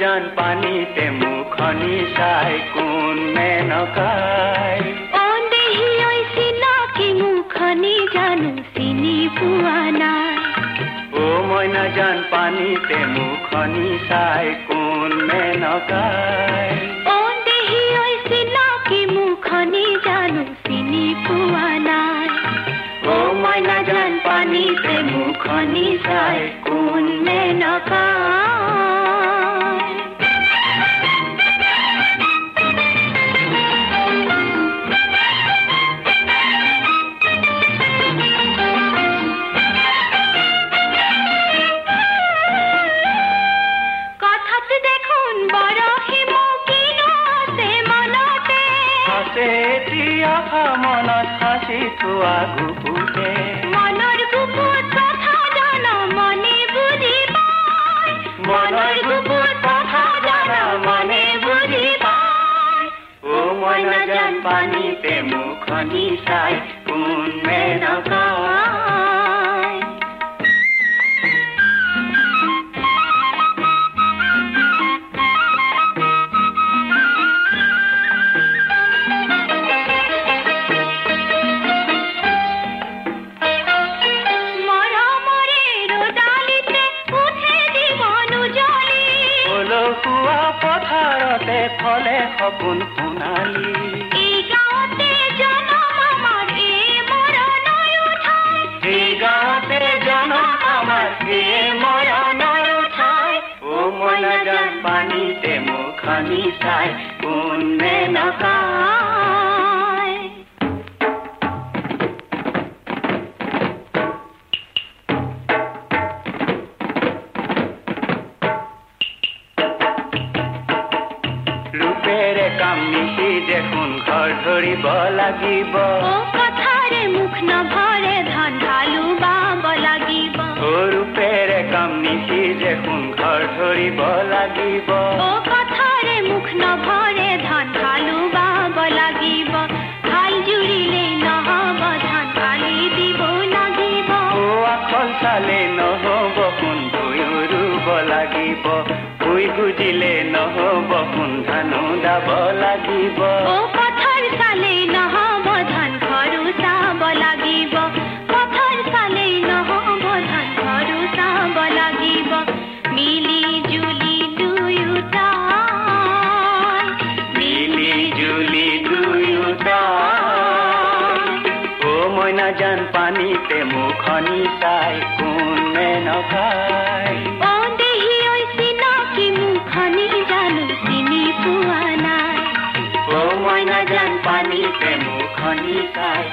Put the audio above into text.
জান পানীতে মুখনি চাই কোন মেনকাই চিনাকি মুখনি জানো চিনি পোৱা নাই। ও মই নাজান পানীতে মুখনি চাই কোন মেনকাই অ দেহি ঐ চিনাকি মুখনি জানো চিনি পোৱা নাই। ও মই জান পানীতে মুখনি চাই কোন মেনকাই এতিয়া মনত সাঁচি থোৱা গুপুতে মনৰ গুপুত কথা জানা মনে বুজি পায় মনৰ গুপুত কথা জানা মনে বুজি পায় ও মই নাজান পানীতে মুখনি চাই কোন মেনকাই ফলে সপোন সোণালী এই গাঁৱতে জনম আমাৰ এই মৰণৰ ঠাই এই গাঁৱতে জনম আমাৰ এই মৰণৰ উঠাই ও মইনা জান পানীতে মুখনি চাই কোনে মেনকাই ৰূপেৰে কাম নিশি দেখোন ঘৰ ধৰিব লাগিব কথাৰে মুখ নভৰে ধন ঢালু বাব লাগিব ৰূপেৰে কাম নিশি দেখোন ঘৰ ধৰিব লাগিব কথাৰে মুখ নভৰে ধন ঢালু বাব লাগিব হাল জুৰিলে নহ'ব ধান কালি দিব লাগিব আখল চালে নহ'ব সোণ ভুঁয়ো ৰুব লাগিব ভুঁই গুজিলে নহ'ব সোণ ধানো মইনা যান পানীতে মুখনি চাই কোনে নকাই মই নাজান পানীতে মুখনি চাই